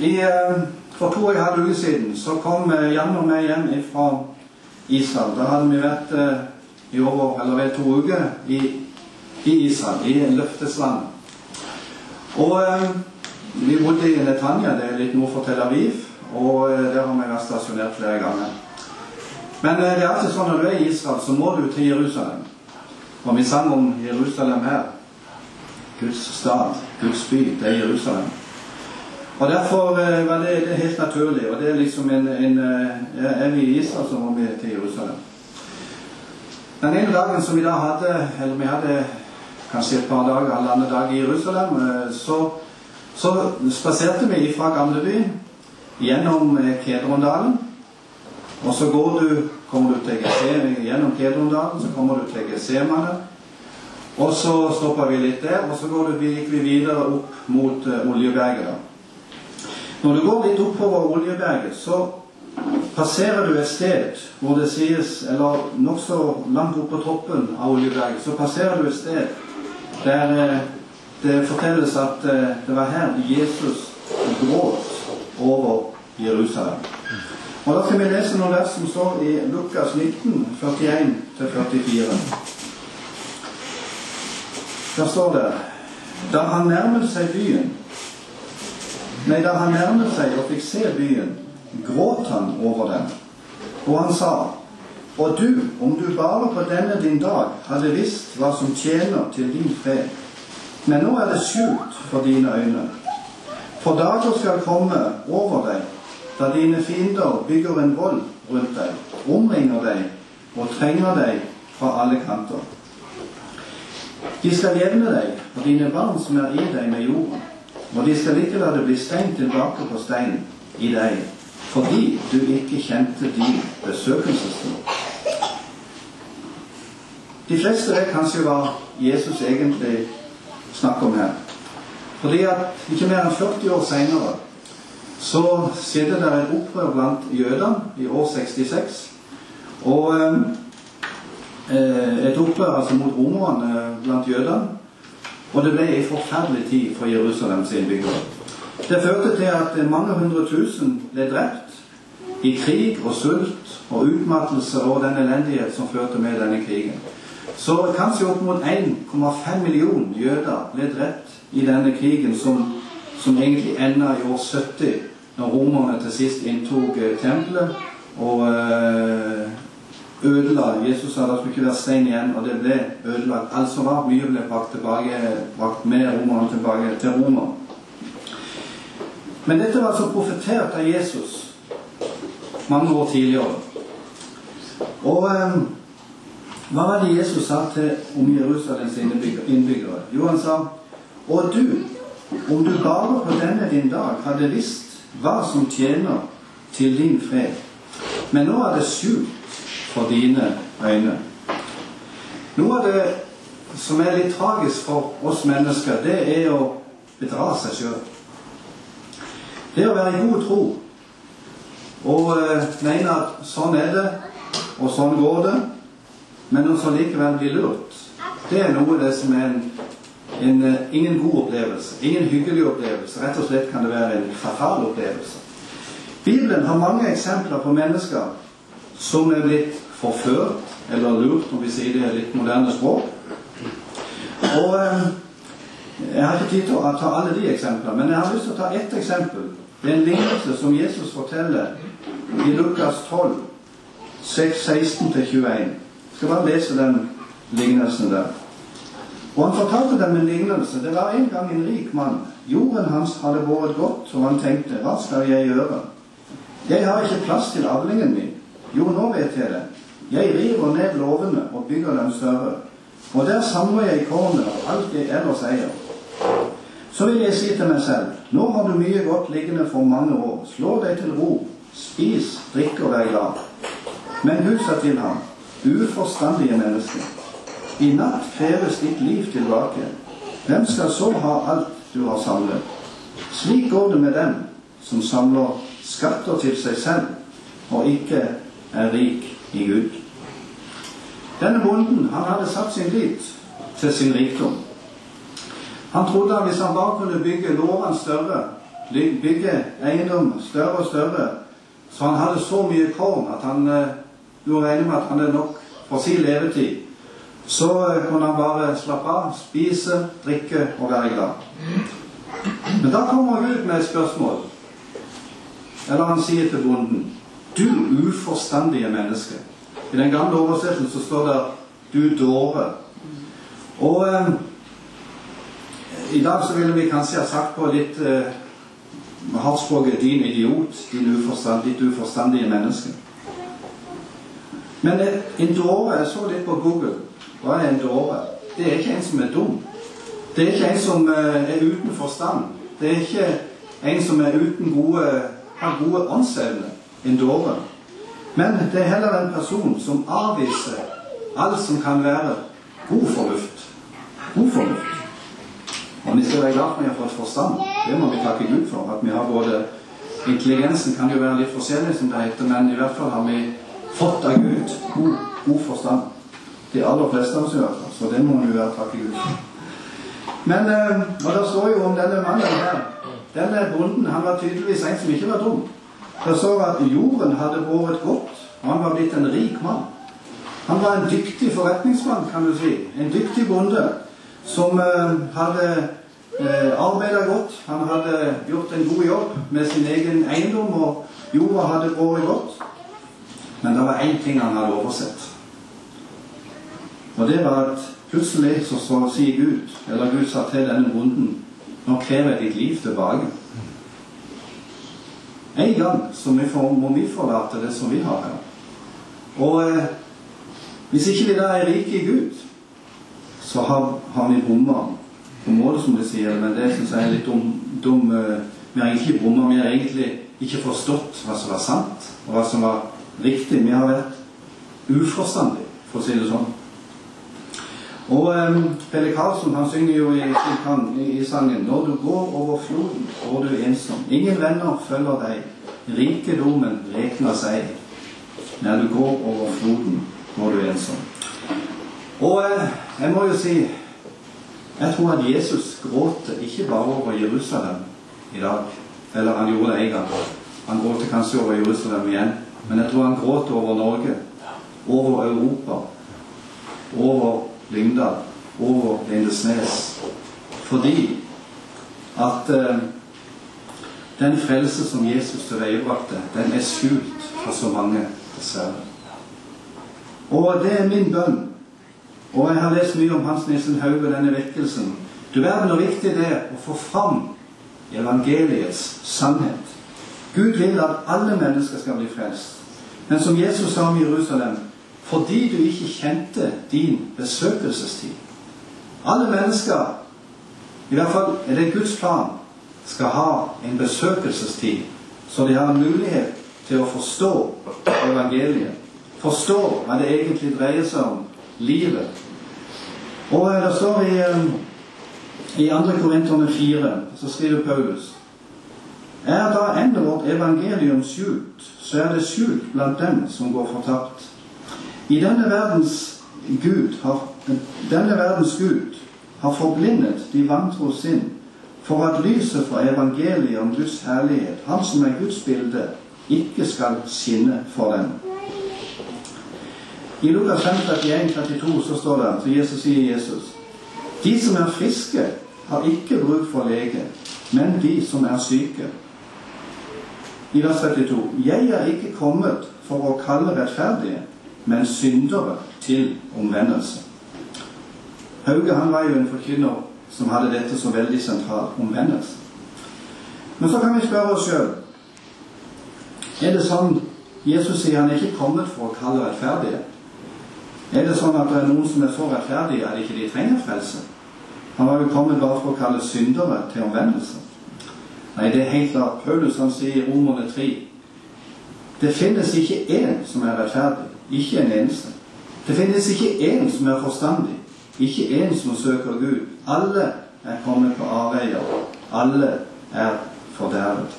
I, eh, for to og en halv uke siden så kom eh, Jan og meg hjem fra Israel. Da hadde vi vært eh, i over, eller vel to uker i, i Israel, i løftesland. Og vi bodde i Netanya, det er litt nord for Tel Aviv, og der har vi vært stasjonert flere ganger. Men det er alltid sånn når du er i Israel, så må du til Jerusalem. Og vi sang om Jerusalem her. Guds stad, Guds by, det er Jerusalem. Og Derfor eh, var det, helt naturlig. og det Er liksom en, en eh, Er vi i Israel, så må vi til Jerusalem. Den ene dagen som vi da hadde, eller vi hadde kanskje et par dager, halvannen dag i Jerusalem, eh, så, så spaserte vi fra Gamleby gjennom eh, Kedrondalen. Og så går du, kommer du til Gesem, gjennom Kedrondalen, så kommer du til Gesemane. Og så stopper vi litt der, og så du, gikk vi videre opp mot Oljeberget. da. Når du går litt oppover Oljeberget, så passerer du et sted hvor det sies, eller nokså langt oppe på toppen av Oljeberget, så passerer du et sted der eh, det fortelles at eh, det var her Jesus gråt over Jerusalem. Og Da skal vi lese noen vers som står i Lukas 19, 41-44. Der står det Da han nærmet seg byen Nei, da han nærmet seg og fikk se byen, gråt han over den. Og han sa, Og du, om du bare på denne din dag hadde visst hva som tjener til din fred. Men nå er det skjult for dine øyne. For dager skal komme over deg da dine fiender bygger en vold rundt deg, omringer deg og trenger deg fra alle kanter. De skal jevne deg og dine barn som er i deg, med jorden. Og de skal ikke la det bli stein tilbake på stein i deg, fordi du ikke kjente din besøkelsestid. De fleste vet kanskje hva Jesus egentlig snakker om her. Fordi at ikke mer enn 40 år seinere så skjedde det et opprør blant jødene i år 66. Og eh, et opprør altså mot romerne blant jødene. Og det ble en forferdelig tid for Jerusalems innbyggere. Det førte til at mange hundre tusen ble drept i krig og sult og utmattelse og den elendighet som førte med denne krigen. Så kanskje opp mot 1,5 million jøder ble drept i denne krigen, som, som egentlig enda i år 70, når romerne til sist inntok eh, tempelet og eh, ødela Jesus sa det skulle ikke være stein igjen, og det ble ødelagt. Alt som var, mye ble brakt, tilbake, brakt med romerne tilbake til Roma. Men dette var altså profetert av Jesus mange år tidligere. Og um, hva var det Jesus sa til om Jerusalems innbyggere? Jo, han sa Og du, om du bare på denne din dag hadde visst hva som tjener til din fred, men nå er det skjult for dine øyne. Noe av det som er litt tragisk for oss mennesker, det er å bedra seg sjøl. Det å være i god tro og eh, mene at sånn er det, og sånn går det, men også likevel bli lurt, det er noe av det som er en, en, eh, ingen god opplevelse. Ingen hyggelig opplevelse. Rett og slett kan det være en fatal opplevelse. Bibelen har mange eksempler på mennesker som er blitt forført, eller lurt, om vi sier det i litt moderne språk. Og eh, Jeg har ikke tid til å ta alle de eksemplene, men jeg har lyst til å ta ett eksempel. Det er en lignelse som Jesus forteller i Lukas 12, 16-21. Jeg skal bare lese den lignelsen der. Og han fortalte dem en lignelse. Det var en gang en rik mann. Jorden hans hadde båret godt, og han tenkte, hva skal jeg gjøre? Jeg har ikke plass til avlingen min. Jo, nå vet jeg det. Jeg river ned låvene og bygger dem større. Og der samler jeg kornet og alt jeg ellers eier. Så vil jeg si til meg selv, nå har du mye godt liggende for mange år. Slå deg til ro. Spis, drikk og vær glad. Men sa til ham, uforstandige menneske, i natt kreves ditt liv tilbake. Hvem skal så ha alt du har samlet? Slik går det med dem som samler skatter til seg selv og ikke er rik i Gud. Denne bonden han hadde satt sin lit til sin rikdom. Han trodde at hvis han bare kunne bygge låven større bygge eiendom større og større, så han hadde så mye korn at han eh, du regner med at han er nok for sin levetid, så eh, kunne han bare slappe av, spise, drikke og være glad. Men da kommer Gud med et spørsmål. Eller han sier til bonden Du uforstandige menneske. I den gamle oversettelsen så står det Du dåre. Og eh, i dag så ville vi kanskje ha sagt på litt eh, hardspråket 'din idiot', din uforstand, ditt uforstandige menneske. Men eh, en dåre Jeg så litt på Google. Hva er en dåre? Det er ikke en som er dum. Det er ikke en som eh, er uten forstand. Det er ikke en som er uten gode, har gode åndsevner. En dåre. Men det er heller en person som avviser alt som kan være god fornuft. God fornuft. Og vi skal være glad for at vi har fått forstand. Det må vi takke Gud for. At vi har både Intelligensen kan jo være litt forskjellig, som det heter, men i hvert fall har vi fått av Gud god, god forstand. De aller fleste av oss i hvert. Så det må vi være takke Gud for. Men, eh, og det står jo om denne mannen her. Denne bonden han var tydeligvis en som ikke var dum. Det står at jorden hadde båret godt, og han var blitt en rik mann. Han var en dyktig forretningsmann, kan du si. En dyktig bonde som eh, hadde eh, arbeidet godt. Han hadde gjort en god jobb med sin egen eiendom, og jorda hadde båret godt. Men det var én ting han hadde oversett. Og det var at plutselig så, så sier Gud, eller Gud sa til denne bonden Nå krever jeg ditt liv tilbake. En gang så vi får, må vi forlate det som vi har her. Og eh, hvis ikke vi da er rike i Gud, så har, har vi bomma på måte, som de sier. Men det syns jeg er litt dum, dum eh, Vi har egentlig bommer. Vi har egentlig ikke forstått hva som var sant, og hva som var riktig. Vi har vært uforstandige, for å si det sånn. Og um, Pelle Karlsson han synger jo i, i, i sangen Når du går over floden, går du ensom. Ingen venner følger deg. Rikedommen rekner seg. Når du går over floden, går du ensom. Og eh, jeg må jo si Jeg tror at Jesus gråter ikke bare over Jerusalem i dag. Eller han gjorde det en gang. Han gråter kanskje over Jerusalem igjen. Men jeg tror han gråter over Norge. Over Europa. Over Lyngdal. Over Lindesnes. Fordi at eh, den frelse som Jesus tilveiebrakte, den er skjult for så mange, dessverre. Og det er min bønn. Og jeg har lest mye om Hans Nielsen Hauge, denne vekkelsen. Du verden hvor viktig det er å få fram evangeliets sannhet. Gud vil at alle mennesker skal bli frelst. Men som Jesus sa om Jerusalem fordi du ikke kjente din besøkelsestid. Alle mennesker, i hvert fall er det Guds plan, skal ha en besøkelsestid, så de har en mulighet til å forstå evangeliet. Forstå hva det egentlig dreier seg om livet. Og det står i, i 2. Korinterne 4, så skriver Paulus Er da enda vårt evangelium skjult, så er det skjult blant dem som går fortapt. I denne verdens Gud har, denne verdens Gud har forblindet de vantro sinn, for at lyset fra evangeliet om Guds herlighet, Han som er Guds bilde, ikke skal skinne for dem. I Lukas 5, 31, 32 så står det, så Jesus sier Jesus, De som er friske, har ikke bruk for lege, men de som er syke. I vers 32.: Jeg er ikke kommet for å kalle rettferdige, men syndere til omvendelse. Hauge han var jo en forkynner som hadde dette så veldig sentralt omvendelse. Men så kan vi spørre oss sjøl Er det sånn Jesus sier han er ikke kommet for å kalle rettferdige? Er det sånn at det er noen som er så rettferdige at ikke de trenger frelse? Han var jo kommet bare for å kalle syndere til omvendelse. Nei, det er helt klart. Paulus han sier i Romerne 3 det finnes ikke én som er rettferdig. Ikke en eneste. Det finnes ikke én som er forstandig. Ikke én som søker Gud. Alle er kommet på avveier. Alle er fordervet.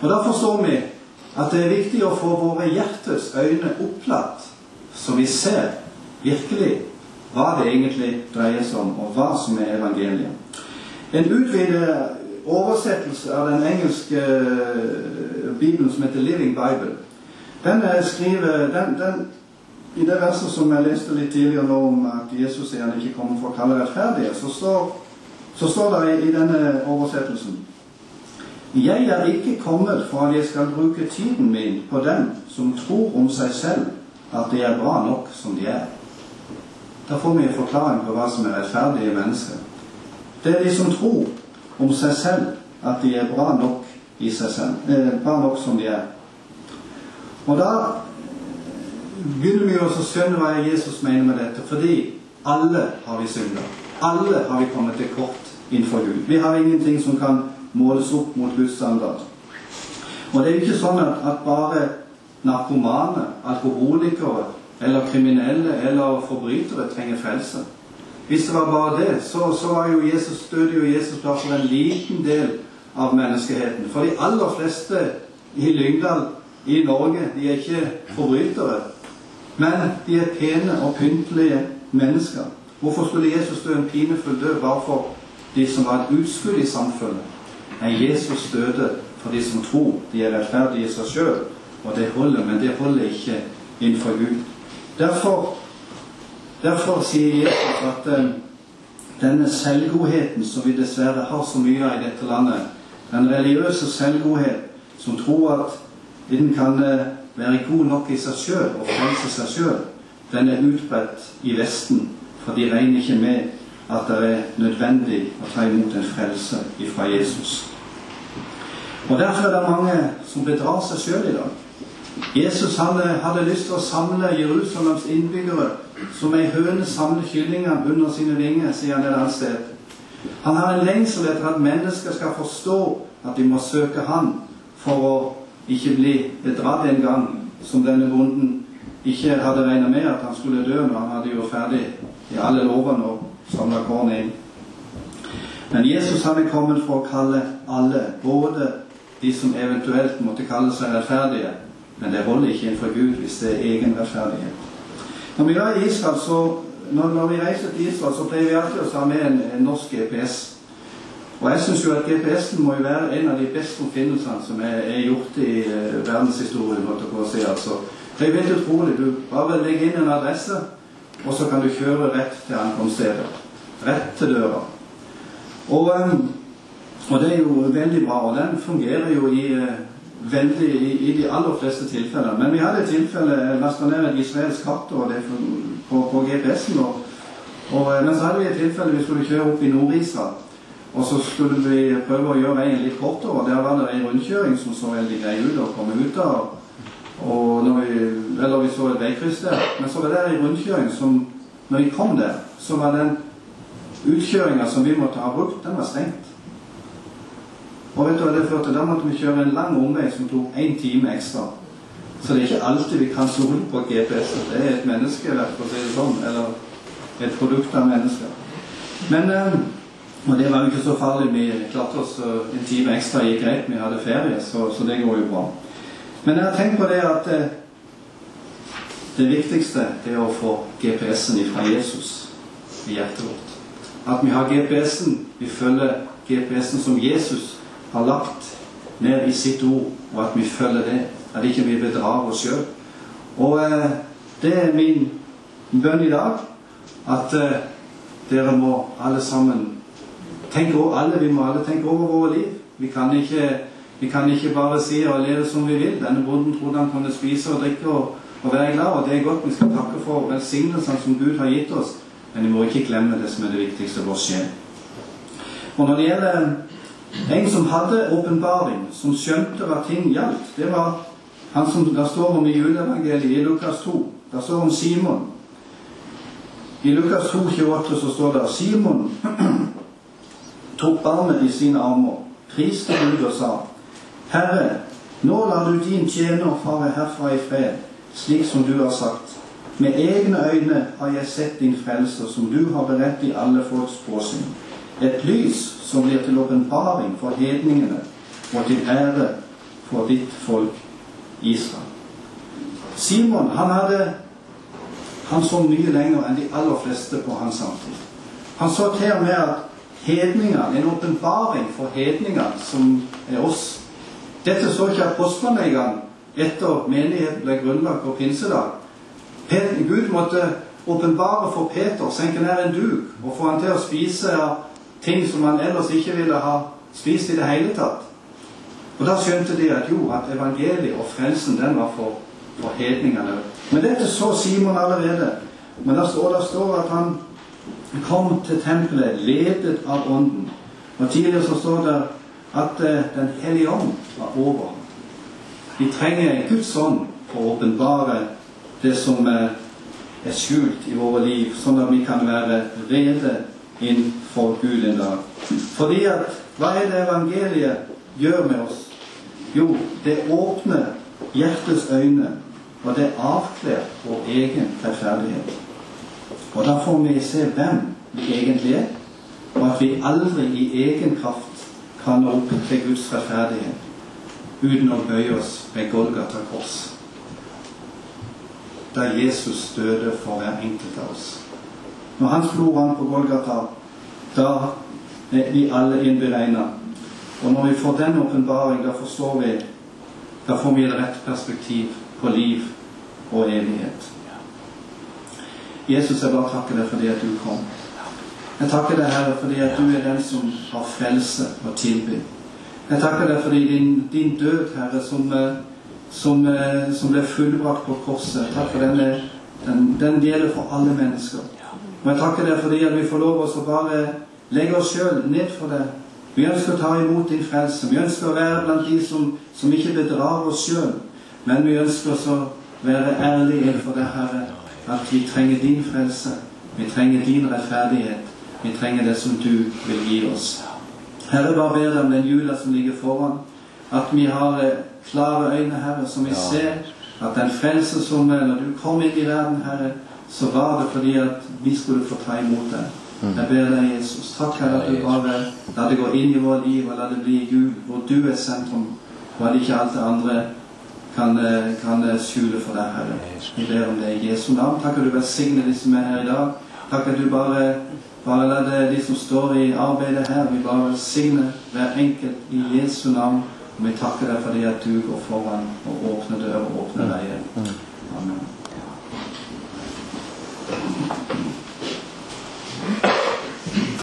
Og Da forstår vi at det er viktig å få våre hjertes øyne opplatt, så vi ser virkelig hva det egentlig dreier seg om, og hva som er evangeliet. En utvidet oversettelse av den engelske eh, bibelen som heter Living Bible. Den er skriver, den, den, I det verset som jeg leste litt tidligere nå om at Jesus er han ikke kommer for å kalle rettferdige, så står, så står det i, i denne oversettelsen Jeg er ikke kommet for at jeg skal bruke tiden min på dem som tror om seg selv at de er bra nok som de er. Da får vi en forklaring på hva som er rettferdige mennesker. Det er de som tror om seg selv at de er bra nok, i seg selv, eh, bra nok som de er. Og da begynner vi også å skjønne hva Jesus mener med dette. Fordi alle har vi synda. Alle har vi kommet til kort innenfor Gud. Vi har ingenting som kan måles opp mot Guds standard. Og det er jo ikke sånn at, bare narkomane, alkoholikere eller kriminelle eller forbrytere trenger frelse. Hvis det var bare det, så, så var jo Jesus, stødde jo Jesus for en liten del av menneskeheten. For de aller fleste i Lyngdal i Norge, de er ikke forbrytere. Men de er pene og pyntelige mennesker. Hvorfor skulle Jesus dø en pinefull død bare for de som var et utskudd i samfunnet? Nei, Jesus døde for de som tror de er rettferdige i seg sjøl. Og det holder, men det holder ikke innenfor Gud. Derfor, derfor sier Jesus at eh, denne selvgodheten som vi dessverre har så mye av i dette landet, den religiøse selvgodhet som tror at den kan eh, være god nok i seg sjøl og frelse seg sjøl, den er utbredt i Vesten, for de regner ikke med at det er nødvendig å ta imot en frelse fra Jesus. Og Derfor er det mange som bedrar seg sjøl i dag. Jesus hadde, hadde lyst til å samle Jerusalems innbyggere som ei høne samler kyllinger under sine vinger, sier han et annet sted. Han har en lengsel etter at mennesker skal forstå at de må søke Han for å ikke bli bedratt en gang, som denne bonden ikke hadde regnet med at han skulle dø når han hadde gjort ferdig i alle lovene og samla korn inn. Men Jesus hadde kommet for å kalle alle, både de som eventuelt måtte kalle seg rettferdige, men det holder ikke innenfor Gud hvis det er egen rettferdighet. Når vi Israel, så, når, når, vi reiser til Israel, så pleier vi alltid å ta med en, en norsk GPS. Og jeg syns jo at GPS-en må jo være en av de beste oppfinnelsene som er, er gjort i uh, verdenshistorien. På å si, altså. Det er helt utrolig. Du bare legger inn en adresse, og så kan du kjøre rett til ankomststedet. Rett til døra. Og, um, og det er jo veldig bra. Og den fungerer jo i uh, veldig i, i, de aller fleste tilfeller. Men vi hadde et tilfelle lasta ned et israelsk kart og det på, på GPS-en. Og, og, eh, men så hadde vi et tilfelle vi skulle kjøre opp i Nord-Israel. Og så skulle vi prøve å gjøre veien litt kortere. Der var det en rundkjøring som så veldig grei ut å komme ut av. Og når vi, eller vi så et veikryss der. Men så var det en rundkjøring som Når vi kom der, så var den utkjøringa som vi måtte ha brukt, den var stengt. Og vet du hva det førte? Da måtte vi kjøre en lang omvei som tok én time ekstra. Så det er ikke alltid vi kan stole på GPS. Det er et menneskeverk, for å si det sånn. Eller et produkt av mennesker. Men eh, Og det var jo ikke så farlig. Vi klarte oss eh, en time ekstra gikk greit. Vi hadde ferie, så, så, det går jo bra. Men jeg har tenkt på det at eh, det viktigste er å få GPS-en fra Jesus i hjertet vårt. At vi har GPS-en. Vi følger GPS-en som Jesus har lagt ned i sitt ord, og at vi følger det. At ikke vi bedrar oss sjøl. Og eh, det er min bønn i dag. At eh, dere må alle sammen tenke over, alle, Vi må alle tenke over våre liv. Vi kan ikke, vi kan ikke bare si og leve som vi vil. Denne bonden trodde han kunne spise og drikke og, og være glad, og det er godt. Vi skal takke for velsignelsene som Gud har gitt oss. Men vi må ikke glemme det som er det viktigste, vår sjel. Og når det gjelder en som hadde åpenbaring, som skjønte hva ting gjaldt, det var han som det står om i juleevangeliet i Lukas 2. Det står om Simon. I Lukas 2, 28 så står det Simon tok barnet i sine armer, priste Gud og sa, Herre, nå lar du din tjener fare herfra i fred, slik som du har sagt. Med egne øyne har jeg sett din frelser, som du har beredt i alle folks påsyn. Et lys som blir til åpenbaring for hedningene og til ære for ditt folk Israel. Simon han hadde han så mye lenger enn de aller fleste på hans samtid. Han så til og med at hedningene, en åpenbaring for hedningene, som er oss. Dette så ikke apostlene engang etter menigheten ble grunnlagt på pinsedag. Gud måtte åpenbare for Peter, senke ned en duk og få han til å spise ting som han ellers ikke ville ha spist i det hele tatt. Og da skjønte de at jo, at evangeliet og frelsen den var for, for hedningene. Men dette så Simon allerede. Men der står, der står at han kom til tempelet ledet av Ånden. Og tidligere så står det at eh, Den hellige ånd var over. Vi trenger Guds ånd for å åpenbare det som eh, er skjult i våre liv, sånn at vi kan være rede innenfor Gud en dag. Fordi at hva er det evangeliet gjør med oss? Jo, det åpner hjertets øyne, og det avkler vår egen rettferdighet. Og da får vi se hvem vi egentlig er, og at vi aldri i egen kraft kan nå opp til Guds rettferdighet uten å bøye oss ved Golgata kors. Da Jesus døde for hver enkelt av oss. Når han slo an på Golgata, da er vi alle innberegna. Og når vi får den åpenbaring, da forstår vi Da får vi et rett perspektiv på liv og evighet. Jesus, jeg bare takker deg fordi at du kom. Jeg takker deg, Herre, fordi at du er den som har frelse å tilby. Jeg takker deg fordi din, din død, Herre, som, eh, som, eh, som ble fullbrakt på korset. Takk for den, den, den gjelder for alle mennesker. Og jeg takker deg fordi at vi får lov å bare legge oss sjøl ned for deg. Vi ønsker å ta imot din frelse. Vi ønsker å være blant de som, som ikke bedrar oss sjøl, men vi ønsker også å være ærlige for deg, Herre, at vi trenger din frelse. Vi trenger din rettferdighet. Vi trenger det som du vil gi oss. Herre, bare ber deg om den jula som ligger foran, at vi har eh, klare øyne, Herre, som vi ser at den frelse som er når du kom inn i verden, Herre, så var det fordi at vi skulle få ta imot deg. Jeg ber deg, Jesus, takk Herre at du bare la det gå inn i vårt liv, og la det bli jul hvor du er sentrum, og at ikke alt det andre kan, kan skjule for deg, Herre. Vi ber om det i Jesu navn. Takk at du velsigner de som er her i dag. Takk at du bare, bare lar det, de som står i arbeidet her, vi bare velsigner hver enkelt i Jesu navn. Og vi takker deg fordi at du går foran og åpner dører og åpner veier. Amen.